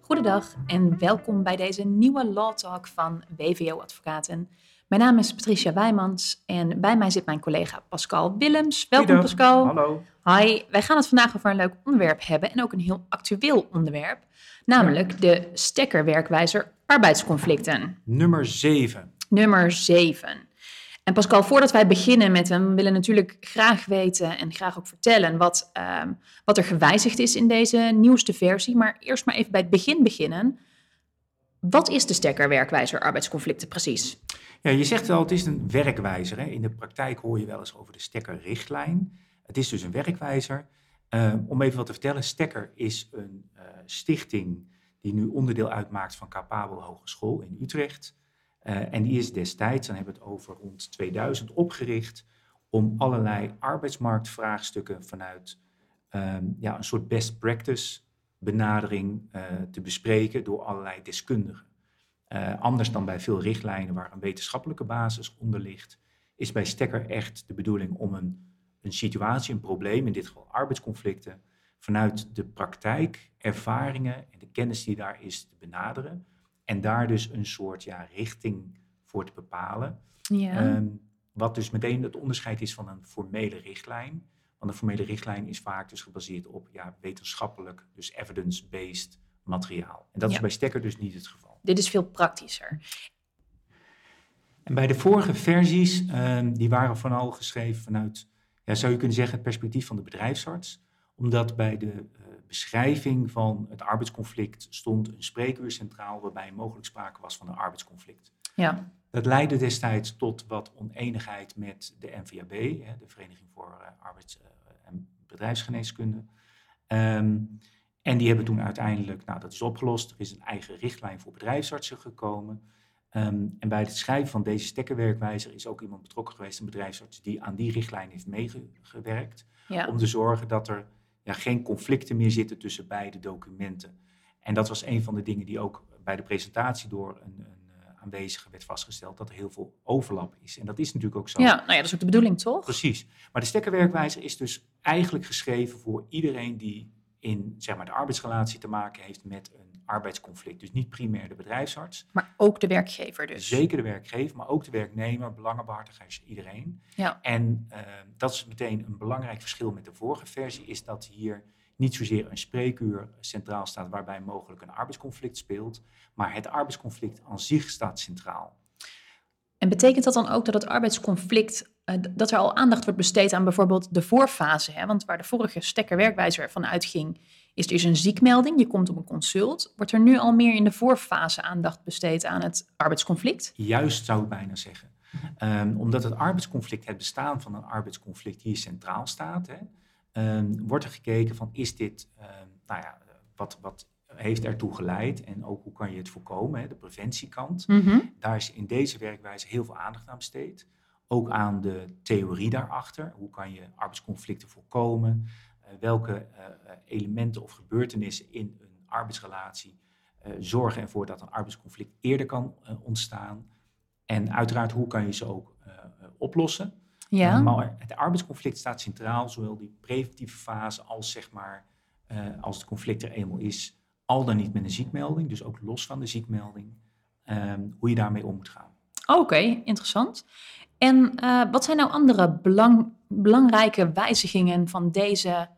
Goedendag en welkom bij deze nieuwe Law Talk van WVO Advocaten. Mijn naam is Patricia Wijmans en bij mij zit mijn collega Pascal Willems. Welkom. Pascal. Hallo. Hi, wij gaan het vandaag over een leuk onderwerp hebben en ook een heel actueel onderwerp, namelijk de stekkerwerkwijzer arbeidsconflicten. Nummer 7. Nummer 7. En Pascal, voordat wij beginnen met hem, willen natuurlijk graag weten en graag ook vertellen wat, ehm, wat er gewijzigd is in deze nieuwste versie. Maar eerst maar even bij het begin beginnen. Wat is de stekkerwerkwijzer arbeidsconflicten precies? Ja, je zegt wel, het is een werkwijzer. Hè? In de praktijk hoor je wel eens over de stekkerrichtlijn. Het is dus een werkwijzer. Eh, om even wat te vertellen, Stekker is een eh, stichting die nu onderdeel uitmaakt van Capabel Hogeschool in Utrecht. Eh, en die is destijds, dan hebben we het over rond 2000, opgericht om allerlei arbeidsmarktvraagstukken vanuit ehm, ja, een soort best practice benadering eh, te bespreken door allerlei deskundigen. Eh, anders dan bij veel richtlijnen waar een wetenschappelijke basis onder ligt, is bij Stekker echt de bedoeling om een, een situatie, een probleem, in dit geval arbeidsconflicten, vanuit de praktijk, ervaringen en de kennis die daar is te benaderen. En daar dus een soort ja, richting voor te bepalen. Ja. Ehm, wat dus meteen het onderscheid is van een formele richtlijn. Want een formele richtlijn is vaak dus gebaseerd op ja, wetenschappelijk, dus evidence-based materiaal. En dat Ja. is bij Stekker dus niet het geval. Dit is veel praktischer. En bij de vorige versies, ehm, die waren vooral geschreven vanuit, ja, zou je kunnen zeggen, het perspectief van de bedrijfsarts. Omdat bij de beschrijving van het arbeidsconflict stond een spreekuur centraal waarbij mogelijk sprake was van een arbeidsconflict. Ja. Dat leidde destijds tot wat oneenigheid met de NVAB, de Vereniging voor eh, Arbeids- eh, en Bedrijfsgeneeskunde. Ehm, en die hebben toen uiteindelijk, nou dat is opgelost, er is een eigen richtlijn voor bedrijfsartsen gekomen. Ehm, en bij het schrijven van deze stekkerwerkwijzer is ook iemand betrokken geweest, een bedrijfsarts, die aan die richtlijn heeft meegewerkt. Ja. Om te zorgen dat er ja, geen conflicten meer zitten tussen beide documenten. En dat was een van de dingen die ook bij de presentatie door een, een eh, aanwezige werd vastgesteld, dat er heel veel overlap is. En dat is natuurlijk ook zo. ja, nou ja, dat is ook de bedoeling, toch? Precies. Maar de stekkerwerkwijzer is dus eigenlijk geschreven voor iedereen die in zeg maar, de arbeidsrelatie te maken heeft met een arbeidsconflict. Dus niet primair de bedrijfsarts, Maar ook de werkgever dus. zeker de werkgever, maar ook de werknemer, belangenbehartigers, iedereen. Ja. En eh, dat is meteen een belangrijk verschil met de vorige versie, is dat hier niet zozeer een spreekuur centraal staat waarbij mogelijk een arbeidsconflict speelt, maar het arbeidsconflict aan zich staat centraal. En betekent dat dan ook dat het arbeidsconflict, eh, dat er al aandacht wordt besteed aan bijvoorbeeld de voorfase? Hè? Want waar de vorige stekkerwerkwijzer van uitging, is er is een ziekmelding, je komt op een consult. Wordt er nu al meer in de voorfase aandacht besteed aan het arbeidsconflict? Juist zou ik bijna zeggen. Ehm, omdat het arbeidsconflict, het bestaan van een arbeidsconflict hier centraal staat, hè, ehm, wordt er gekeken van is dit, ehm, nou ja, wat, wat heeft ertoe geleid en ook hoe kan je het voorkomen, hè, de preventiekant. Daar is in deze werkwijze heel veel aandacht aan besteed. Ook aan de theorie daarachter. Hoe kan je arbeidsconflicten voorkomen? Eh, welke eh, elementen of gebeurtenissen in een arbeidsrelatie eh, zorgen ervoor dat een arbeidsconflict eerder kan ontstaan? En uiteraard, hoe kan je ze ook oplossen? Ja. Maar het arbeidsconflict staat centraal, zowel die preventieve fase als zeg maar, als het conflict er eenmaal is, al dan niet met een ziekmelding, dus ook los van de ziekmelding, ehm, hoe je daarmee om moet gaan. Oké, interessant. En wat zijn nou andere belang, belangrijke wijzigingen van deze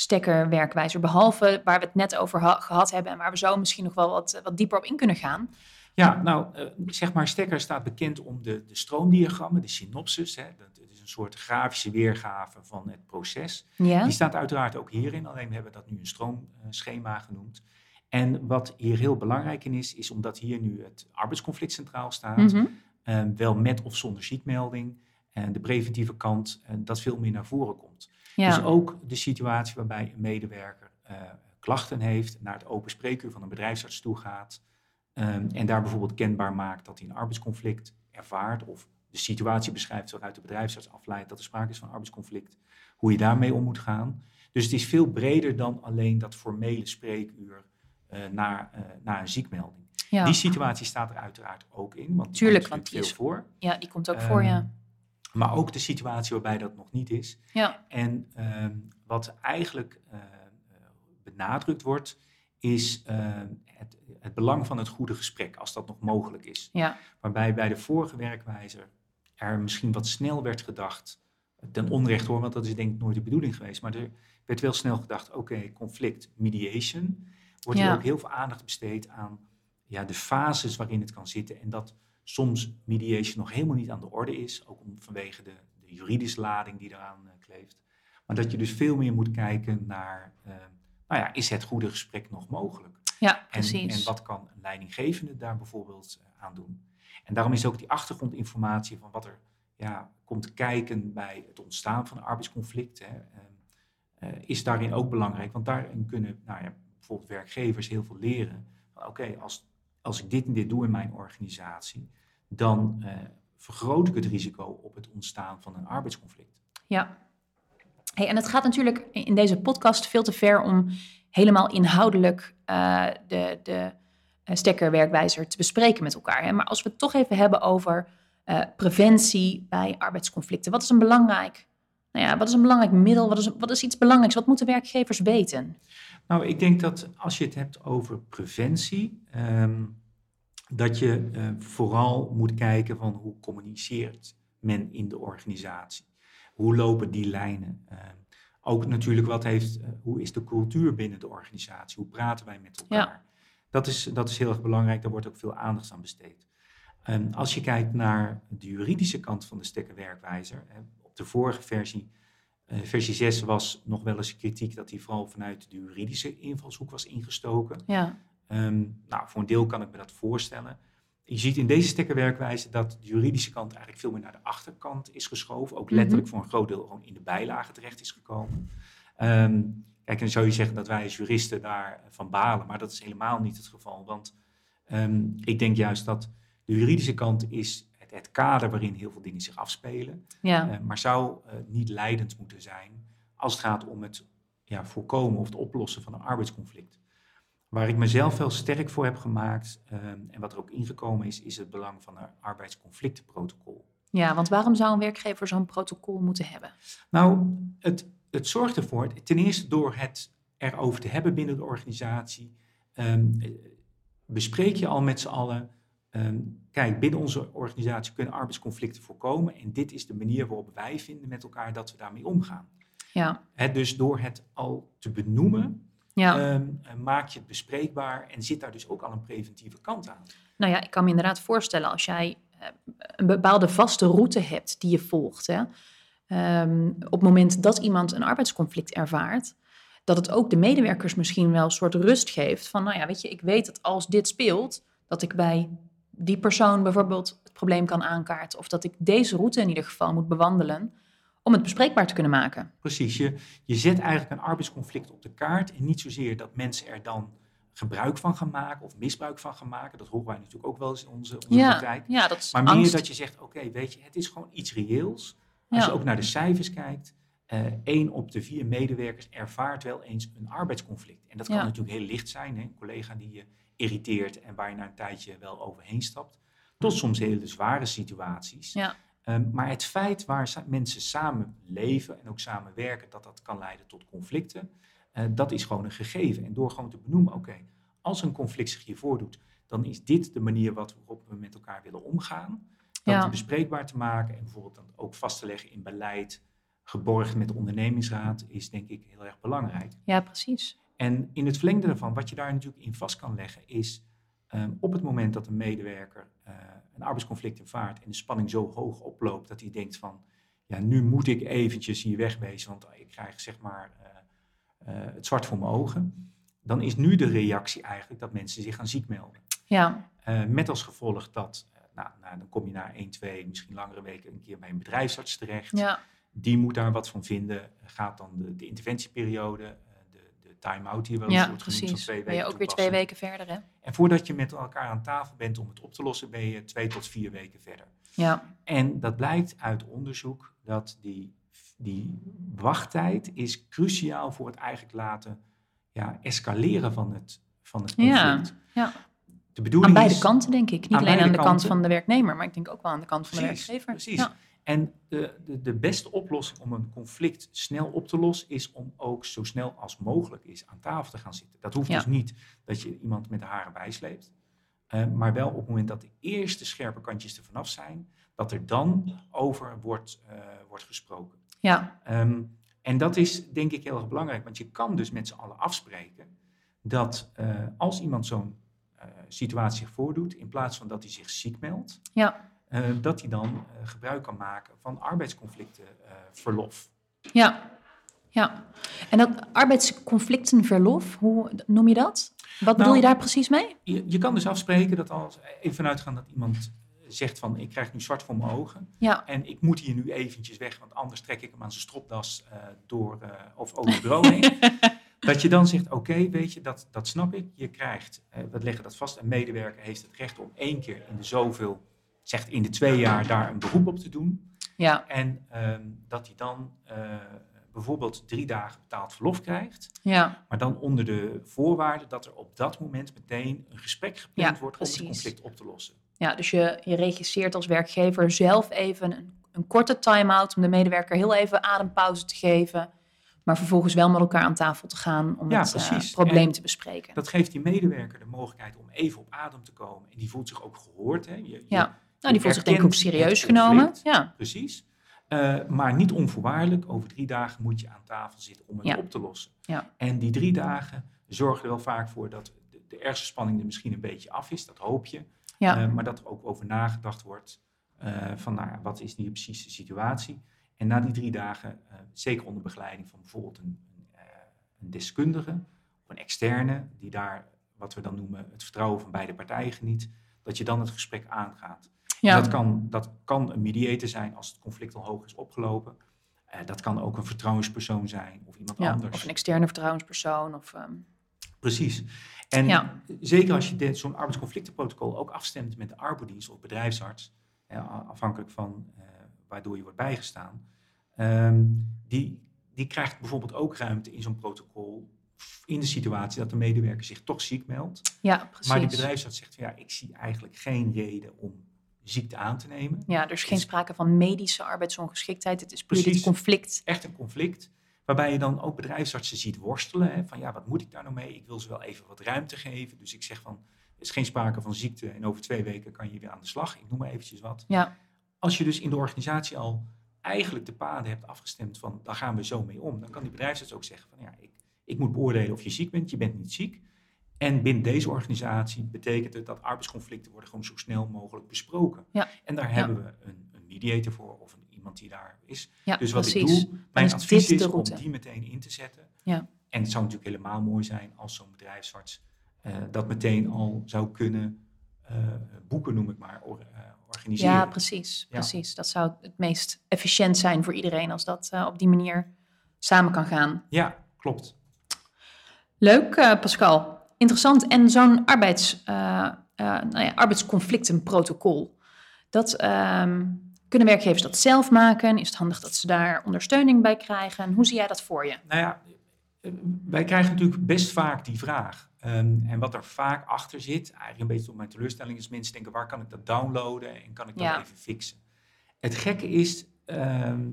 stekkerwerkwijzer, behalve waar we het net over ha- gehad hebben en waar we zo misschien nog wel wat, wat dieper op in kunnen gaan? Ja, nou, eh, zeg maar, Stekker staat bekend om de, de stroomdiagrammen, de synopsis. Hè, dat is een soort grafische weergave van het proces. Ja. Die staat uiteraard ook hierin, alleen we hebben dat nu een stroomschema genoemd. En wat hier heel belangrijk in is, is omdat hier nu het arbeidsconflict centraal staat, Mhm. eh, wel met of zonder ziekmelding, en de preventieve kant, eh, dat veel meer naar voren komt. Ja. Dus ook de situatie waarbij een medewerker eh, klachten heeft, naar het open spreekuur van een bedrijfsarts toe gaat ehm, en daar bijvoorbeeld kenbaar maakt dat hij een arbeidsconflict ervaart of de situatie beschrijft waaruit de bedrijfsarts afleidt dat er sprake is van arbeidsconflict, hoe je daarmee om moet gaan. Dus het is veel breder dan alleen dat formele spreekuur eh, naar, eh, naar een ziekmelding. ja. Die situatie staat er uiteraard ook in, want die Tuurlijk, komt want die is- voor. ja, die komt ook voor, ja. Ehm, Maar ook de situatie waarbij dat nog niet is. Ja. En ehm, wat eigenlijk uh, benadrukt wordt, is uh, het, het, belang van het goede gesprek, als dat nog mogelijk is. Ja. Waarbij bij de vorige werkwijzer er misschien wat snel werd gedacht, ten onrecht hoor, want dat is denk ik nooit de bedoeling geweest, maar er werd wel snel gedacht, oké, conflict, mediation, wordt er ook heel veel aandacht besteed aan ja, de fases waarin het kan zitten en dat soms mediation nog helemaal niet aan de orde is, ook om, vanwege de, de juridische lading die eraan uh, kleeft. Maar dat je dus veel meer moet kijken naar, uh, nou ja, is het goede gesprek nog mogelijk? Ja, precies. En, en wat kan een leidinggevende daar bijvoorbeeld uh, aan doen? En daarom is ook die achtergrondinformatie van wat er ja, komt kijken bij het ontstaan van een arbeidsconflict, hè, is daarin ook belangrijk. Want daarin kunnen nou ja, bijvoorbeeld werkgevers heel veel leren. Oké, als, als ik dit en dit doe in mijn organisatie, dan uh, vergroot ik het risico op het ontstaan van een arbeidsconflict. Ja. Hey, en het gaat natuurlijk in deze podcast veel te ver om helemaal inhoudelijk uh, de, de uh, stekkerwerkwijzer te bespreken met elkaar. Hè? Maar als we het toch even hebben over preventie bij arbeidsconflicten, wat is een belangrijk, nou ja, wat is een belangrijk middel? Wat is, wat is iets belangrijks? Wat moeten werkgevers weten? Nou, ik denk dat als je het hebt over preventie, um, dat je uh, vooral moet kijken van hoe communiceert men in de organisatie. Hoe lopen die lijnen? Uh, ook natuurlijk wat heeft, uh, hoe is de cultuur binnen de organisatie? Hoe praten wij met elkaar? Ja. Dat, is, dat is heel erg belangrijk, daar wordt ook veel aandacht aan besteed. Um, als je kijkt naar de juridische kant van de stekkerwerkwijzer, op de vorige versie, versie 6 was nog wel eens kritiek dat die vooral vanuit de juridische invalshoek was ingestoken. Ja. Um, nou, voor een deel kan ik me dat voorstellen. Je ziet in deze stekkerwerkwijze dat de juridische kant eigenlijk veel meer naar de achterkant is geschoven. Ook letterlijk voor een groot deel gewoon in de bijlage terecht is gekomen. Um, kijk, dan zou je zeggen dat wij als juristen daarvan balen, maar dat is helemaal niet het geval. Want um, ik denk juist dat de juridische kant is het, het kader waarin heel veel dingen zich afspelen. Ja. Uh, maar zou uh, niet leidend moeten zijn als het gaat om het ja, voorkomen of het oplossen van een arbeidsconflict. Waar ik mezelf wel sterk voor heb gemaakt um, en wat er ook ingekomen is, is het belang van een arbeidsconflictenprotocol. Ja, want waarom zou een werkgever zo'n protocol moeten hebben? Nou, het, het zorgt ervoor, ten eerste door het erover te hebben binnen de organisatie, um, bespreek je al met z'n allen, um, kijk, binnen onze organisatie kunnen arbeidsconflicten voorkomen en dit is de manier waarop wij vinden met elkaar dat we daarmee omgaan. Ja. He, dus door het al te benoemen, ja. um, maak je het bespreekbaar en zit daar dus ook al een preventieve kant aan. Nou ja, ik kan me inderdaad voorstellen als jij uh, een bepaalde vaste route hebt die je volgt. Hè, um, op het moment dat iemand een arbeidsconflict ervaart, dat het ook de medewerkers misschien wel een soort rust geeft van, nou ja, weet je, ik weet dat als dit speelt, dat ik bij die persoon bijvoorbeeld het probleem kan aankaarten of dat ik deze route in ieder geval moet bewandelen om het bespreekbaar te kunnen maken. Precies, je, je zet eigenlijk een arbeidsconflict op de kaart en niet zozeer dat mensen er dan gebruik van gaan maken of misbruik van gaan maken. Dat horen wij natuurlijk ook wel eens in onze, onze ja, praktijk. Ja, dat is maar angst. meer dat je zegt, oké, okay, weet je, het is gewoon iets reëels. Als Ja. je ook naar de cijfers kijkt, uh, één op de vier medewerkers ervaart wel eens een arbeidsconflict. En dat kan natuurlijk heel licht zijn, hè? een collega die je irriteert en waar je na een tijdje wel overheen stapt. Tot soms hele zware situaties. Ja. Um, maar het feit waar sa- mensen samen leven en ook samen werken, dat dat kan leiden tot conflicten, uh, dat is gewoon een gegeven. En door gewoon te benoemen, oké, okay, als een conflict zich hier voordoet, dan is dit de manier waarop we met elkaar willen omgaan. Dat Ja. bespreekbaar te maken en bijvoorbeeld dan ook vast te leggen in beleid, geborgd met de ondernemingsraad, is denk ik heel erg belangrijk. ja, precies. En in het verlengde daarvan, wat je daar natuurlijk in vast kan leggen, is um, op het moment dat een medewerker uh, een arbeidsconflict ervaart en de spanning zo hoog oploopt dat hij denkt van, ja, nu moet ik eventjes hier wegwezen, want ik krijg zeg maar uh, uh, het zwart voor mijn ogen. Dan is nu de reactie eigenlijk dat mensen zich gaan ziek melden. Ja, met als gevolg dat, nou, nou, dan kom je na 1, 2, misschien langere weken een keer bij een bedrijfsarts terecht. ja, Die moet daar wat van vinden. Gaat dan de, de interventieperiode, de, de time-out hier wel eens ja wordt genoemd, van twee Ben weken je ook weer twee weken verder, hè? En voordat je met elkaar aan tafel bent om het op te lossen, ben je twee tot vier weken verder. Ja, En dat blijkt uit onderzoek dat die, die wachttijd is cruciaal voor het eigenlijk laten ja, escaleren van het, van het Ja, conflict. ja. De bedoeling Aan beide is, kanten, denk ik. Niet alleen aan de kant van de werknemer, maar ik denk ook wel aan de kant van de werkgever. precies. Ja. En de, de, de beste oplossing om een conflict snel op te lossen is om ook zo snel als mogelijk is aan tafel te gaan zitten. Dat hoeft Ja. dus niet dat je iemand met de haren bijsleept. eh, maar wel op het moment dat de eerste scherpe kantjes er vanaf zijn, dat er dan over wordt, eh, wordt gesproken. Ja, Ehm, en dat is denk ik heel erg belangrijk, want je kan dus met z'n allen afspreken dat eh, als iemand zo'n situatie zich voordoet, in plaats van dat hij zich ziek meldt, ja, dat hij dan eh, gebruik kan maken van arbeidsconflictenverlof. ja, ja. En dat arbeidsconflictenverlof, hoe noem je dat? Wat bedoel Nou, je daar precies mee? je, je kan dus afspreken dat als, even vanuitgaan dat iemand zegt van ik krijg nu zwart voor mijn ogen Ja, en ik moet hier nu eventjes weg, want anders trek ik hem aan zijn stropdas eh, door eh, of over het bureau heen. Dat je dan zegt, oké, weet je, dat, dat snap ik. Je krijgt, eh, we leggen dat vast, een medewerker heeft het recht om één keer in de zoveel, zegt in de twee jaar, daar een beroep op te doen. ja, En ehm, dat hij dan eh, bijvoorbeeld drie dagen betaald verlof krijgt. ja, Maar dan onder de voorwaarde dat er op dat moment meteen een gesprek gepland Ja, wordt om het conflict op te lossen. ja. Dus je, je regisseert als werkgever zelf even een, een korte time-out om de medewerker heel even adempauze te geven. Maar vervolgens wel met elkaar aan tafel te gaan om Ja, het eh, probleem En te bespreken. Dat geeft die medewerker de mogelijkheid om even op adem te komen. En die voelt zich ook gehoord. Hè? Je, je- Ja. Nou, die voelt zich denk ik ook serieus genomen. Ja, Precies. Eh, maar niet onvoorwaardelijk. Over drie dagen moet je aan tafel zitten om het Ja. op te lossen. Ja. En die drie dagen zorgen er wel vaak voor dat de, de ergste spanning er misschien een beetje af is. Dat hoop je. ja, Eh, maar dat er ook over nagedacht wordt eh, van nou, wat is die precies de situatie. En na die drie dagen, zeker onder begeleiding van bijvoorbeeld een, een deskundige of een externe, die daar wat we dan noemen het vertrouwen van beide partijen geniet, dat je dan het gesprek aangaat. Ja. Dat, kan, dat kan een mediator zijn als het conflict al hoog is opgelopen. Eh, dat kan ook een vertrouwenspersoon zijn of iemand ja. anders. Of een externe vertrouwenspersoon. Of, ehm, Precies. En Ja. zeker als je zo'n arbeidsconflictenprotocol ook afstemt met de arbodienst of bedrijfsarts, afhankelijk van eh, waardoor je wordt bijgestaan, ehm, die, die krijgt bijvoorbeeld ook ruimte in zo'n protocol in de situatie dat de medewerker zich toch ziek meldt. ja, precies. Maar die bedrijfsarts zegt van ja, ik zie eigenlijk geen reden om ziekte aan te nemen. Ja, er is geen sprake van medische arbeidsongeschiktheid. Het is puur dit Precies. conflict. Echt een conflict. Waarbij je dan ook bedrijfsartsen ziet worstelen. Hè, van ja, wat moet ik daar nou mee? Ik wil ze wel even wat ruimte geven. Dus ik zeg van, er is geen sprake van ziekte. En over twee weken kan je weer aan de slag. Ik noem maar eventjes wat. Ja, Als je dus in de organisatie al eigenlijk de paden hebt afgestemd van, daar gaan we zo mee om. Dan kan die bedrijfsarts ook zeggen van, ja, ik, ik moet beoordelen of je ziek bent. Je bent niet ziek. En binnen deze organisatie betekent het dat arbeidsconflicten worden gewoon zo snel mogelijk besproken. Ja. En daar Ja. hebben we een, een mediator voor of een, iemand die daar is. ja Dus wat precies. ik doe, mijn is advies is om die meteen in te zetten. Ja. En het zou natuurlijk helemaal mooi zijn als zo'n bedrijfsarts eh, dat meteen al zou kunnen eh, boeken, noem ik maar, or- eh, organiseren. Ja, precies, precies. Dat zou het meest efficiënt zijn voor iedereen als dat op die manier samen kan gaan. Ja, klopt. Leuk, Pascal. Interessant. En zo'n arbeids, eh, eh, nou ja, arbeidsconflictenprotocol, dat ehm, kunnen werkgevers dat zelf maken? Is het handig dat ze daar ondersteuning bij krijgen? En hoe zie jij dat voor je? Nou ja, eh, wij krijgen natuurlijk best vaak die vraag. Ehm, en wat er vaak achter zit, eigenlijk een beetje tot mijn teleurstelling, is mensen denken, waar kan ik dat downloaden en kan ik dat Ja. even fixen? Het gekke is, ehm,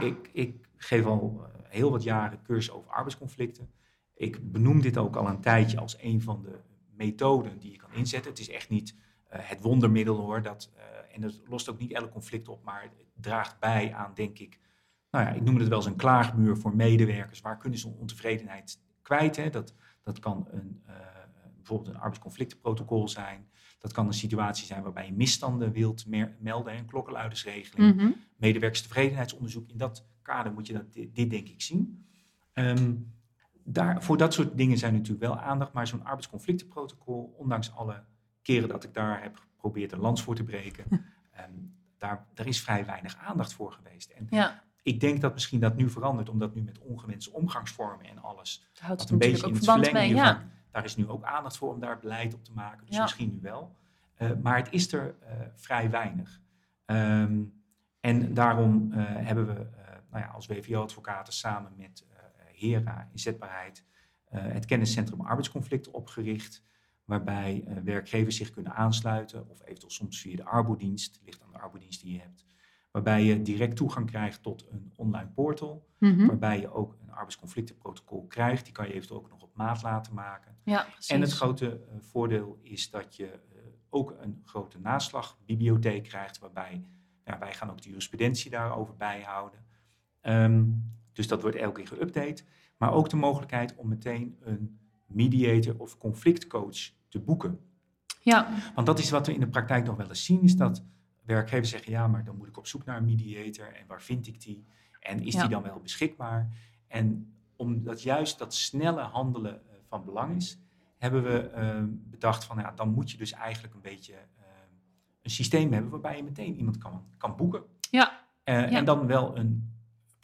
ik, ik geef al heel wat jaren cursussen over arbeidsconflicten. Ik benoem dit ook al een tijdje als een van de methoden die je kan inzetten. Het is echt niet eh, het wondermiddel hoor, dat, eh, en dat lost ook niet elk conflict op, maar het draagt bij aan, denk ik, nou ja, ik noem het wel eens een klaagmuur voor medewerkers. Waar kunnen ze hun ontevredenheid kwijt? Hè? Dat, dat kan een, eh, bijvoorbeeld een arbeidsconflictenprotocol zijn. Dat kan een situatie zijn waarbij je misstanden wilt melden, een klokkenluidersregeling, medewerkerstevredenheidsonderzoek. In dat kader moet je dat, dit, dit denk ik zien. Ehm, daar, voor dat soort dingen zijn natuurlijk wel aandacht, maar zo'n arbeidsconflictenprotocol, ondanks alle keren dat ik daar heb geprobeerd een lans voor te breken, ehm, daar, daar is vrij weinig aandacht voor geweest. En Ja, ik denk dat misschien dat nu verandert, omdat nu met ongewenste omgangsvormen en alles, daar houdt een beetje ook in het verlengde mee. hiervan, Ja. daar is nu ook aandacht voor om daar beleid op te maken. Dus Ja. misschien nu wel. Eh, maar het is er eh, vrij weinig. Ehm, en daarom eh, hebben we nou ja, als WVO-advocaten samen met HERA Inzetbaarheid eh, het kenniscentrum arbeidsconflicten opgericht. Waarbij eh, werkgevers zich kunnen aansluiten, of eventueel soms via de arbodienst, ligt aan de arbodienst die je hebt. waarbij je direct toegang krijgt tot een online portal, Mhm. waarbij je ook een arbeidsconflictenprotocol krijgt. Die kan je eventueel ook nog op maat laten maken. Ja. En het grote eh, voordeel is dat je ook een grote naslagbibliotheek krijgt, waarbij ja, wij gaan ook de jurisprudentie daarover bijhouden. Ehm, dus dat wordt elke keer geüpdate. Maar ook de mogelijkheid om meteen een mediator of conflictcoach te boeken. Ja, Want dat is wat we in de praktijk nog wel eens zien, is dat werkgevers zeggen, ja, maar dan moet ik op zoek naar een mediator en waar vind ik die? En is Ja. die dan wel beschikbaar? En omdat juist dat snelle handelen eh, van belang is, hebben we eh, bedacht van, ja, dan moet je dus eigenlijk een beetje eh, een systeem hebben waarbij je meteen iemand kan, kan boeken. ja, Eh, Ja. En dan wel een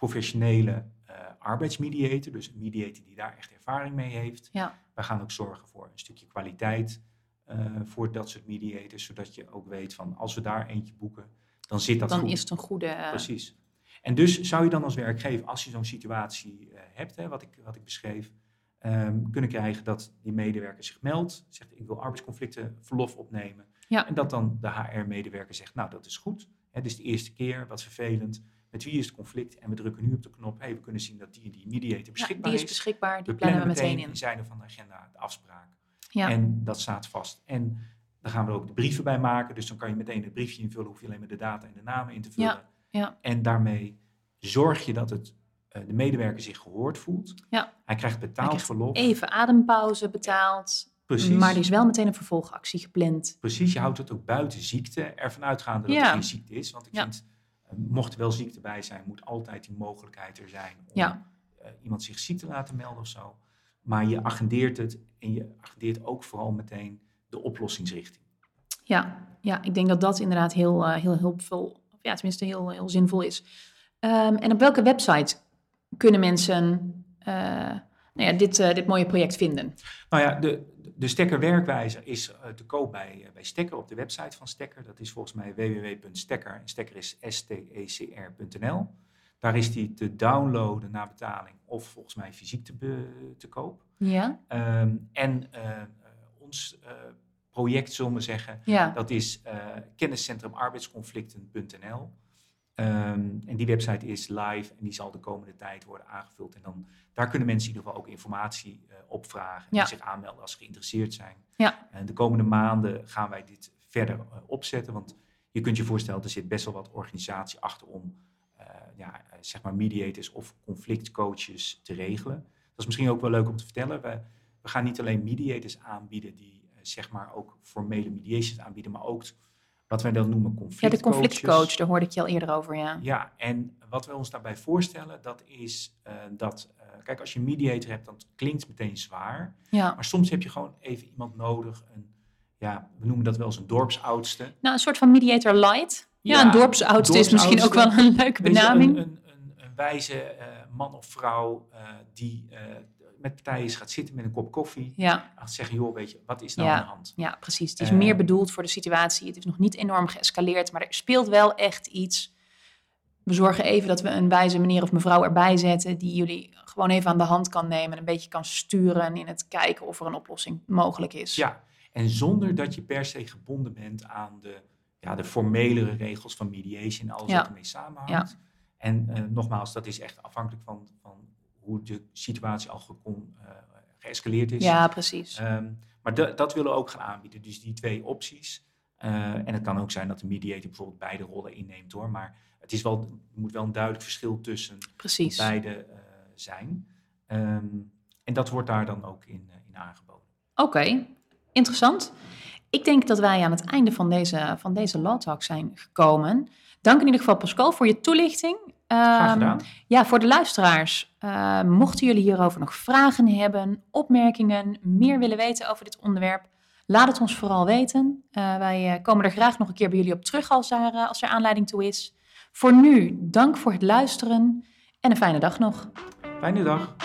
professionele eh, arbeidsmediator, dus een mediator die daar echt ervaring mee heeft. ja. We gaan ook zorgen voor een stukje kwaliteit eh, voor dat soort mediators, zodat je ook weet van als we daar eentje boeken, dan zit dat Dan goed. is het een goede... eh, Precies. En dus zou je dan als werkgever, als je zo'n situatie hebt, hè, wat, ik, wat ik beschreef, ehm, kunnen krijgen dat die medewerker zich meldt, zegt ik wil arbeidsconflicten verlof opnemen. Ja. En dat dan de HR-medewerker zegt, nou dat is goed, het is de eerste keer, wat vervelend, met wie is het conflict? En we drukken nu op de knop, hey, we kunnen zien dat die en die mediator Ja, beschikbaar die is is. beschikbaar, die we plannen we meteen in. in zijde van de agenda de afspraak. Ja, En dat staat vast. En dan gaan we er ook de brieven bij maken. Dus dan kan je meteen het briefje invullen. Hoef je alleen maar de data en de namen in te vullen. ja. En daarmee zorg je dat het, eh, de medewerker zich gehoord voelt. Ja. Hij krijgt betaald krijgt verlof. even adempauze betaald. Precies. Maar er is wel meteen een vervolgactie gepland. Precies, je houdt het ook buiten ziekte. Ervan uitgaande dat Ja. er geen ziekte is. Want ik Ja. vind, mocht er wel ziekte bij zijn, moet altijd die mogelijkheid er zijn om Ja. eh, iemand zich ziek te laten melden of zo. Maar je agendeert het en je agendeert ook vooral meteen de oplossingsrichting. Ja, ja, ik denk dat dat inderdaad heel, eh, heel hulpvol, of ja, tenminste heel, heel zinvol is. Ehm, en op welke website kunnen mensen eh, nou ja, dit, dit mooie project vinden? Nou ja, de, de Stekker werkwijzer is eh, te koop bij, eh, bij Stekker op de website van Stekker. Dat is volgens mij www.stekker. En Stekker is stecr.nl. Daar is die te downloaden na betaling of volgens mij fysiek te, be- te koop. Ja, Ehm, en eh, ons project, zullen we zeggen, ja, dat is eh kenniscentrum Ehm, en die website is live en die zal de komende tijd worden aangevuld. En dan, daar kunnen mensen in ieder geval ook informatie eh opvragen Ja. en zich aanmelden als ze geïnteresseerd zijn. Ja. En de komende maanden gaan wij dit verder eh, opzetten. Want je kunt je voorstellen, er zit best wel wat organisatie achter om eh, ja, zeg maar mediators of conflictcoaches te regelen. Dat is misschien ook wel leuk om te vertellen. We, we gaan niet alleen mediators aanbieden die zeg maar ook formele mediations aanbieden, maar ook wat wij dan noemen ja, de conflictcoach, daar hoorde ik je al eerder over, ja. Ja, en wat we ons daarbij voorstellen, dat is eh, dat, eh, kijk, als je een mediator hebt, dan klinkt het meteen zwaar. Ja, Maar soms heb je gewoon even iemand nodig, een, ja, we noemen dat wel eens een dorpsoudste. nou, een soort van mediator light. Ja, Ja, een dorpsoudste is misschien ook wel een leuke benaming. Een, een, een, een wijze eh, man of vrouw die met partijen eens gaat zitten met een kop koffie. Ja, Gaat zeggen, joh, weet je, wat is nou Ja. aan de hand? ja, precies. Het is Eh, meer bedoeld voor de situatie. Het is nog niet enorm geëscaleerd, maar er speelt wel echt iets. We zorgen even dat we een wijze meneer of mevrouw erbij zetten die jullie gewoon even aan de hand kan nemen en een beetje kan sturen in het kijken of er een oplossing mogelijk is. Ja, en zonder dat je per se gebonden bent aan de, ja, de formelere regels van mediation en alles Ja. wat ermee samenhangt. En eh, nogmaals, dat is echt afhankelijk van, van hoe de situatie al gecon, eh, geëscaleerd is. Ja, precies. Ehm, maar da- dat willen we ook gaan aanbieden. Dus die twee opties. Eh, en het kan ook zijn dat de mediator bijvoorbeeld beide rollen inneemt hoor. Maar het is wel, er moet wel een duidelijk verschil tussen precies. beide eh, zijn. Ehm, en dat wordt daar dan ook in, in aangeboden. Oké, interessant. Ik denk dat wij aan het einde van deze, van deze Law Talk zijn gekomen. Dank in ieder geval Pascal voor je toelichting. Graag Ehm, gedaan. Ja, voor de luisteraars, eh, mochten jullie hierover nog vragen hebben, opmerkingen, meer willen weten over dit onderwerp, laat het ons vooral weten. Eh, wij eh, komen er graag nog een keer bij jullie op terug als er, eh, als er aanleiding toe is. Voor nu, dank voor het luisteren en een fijne dag nog. Fijne dag.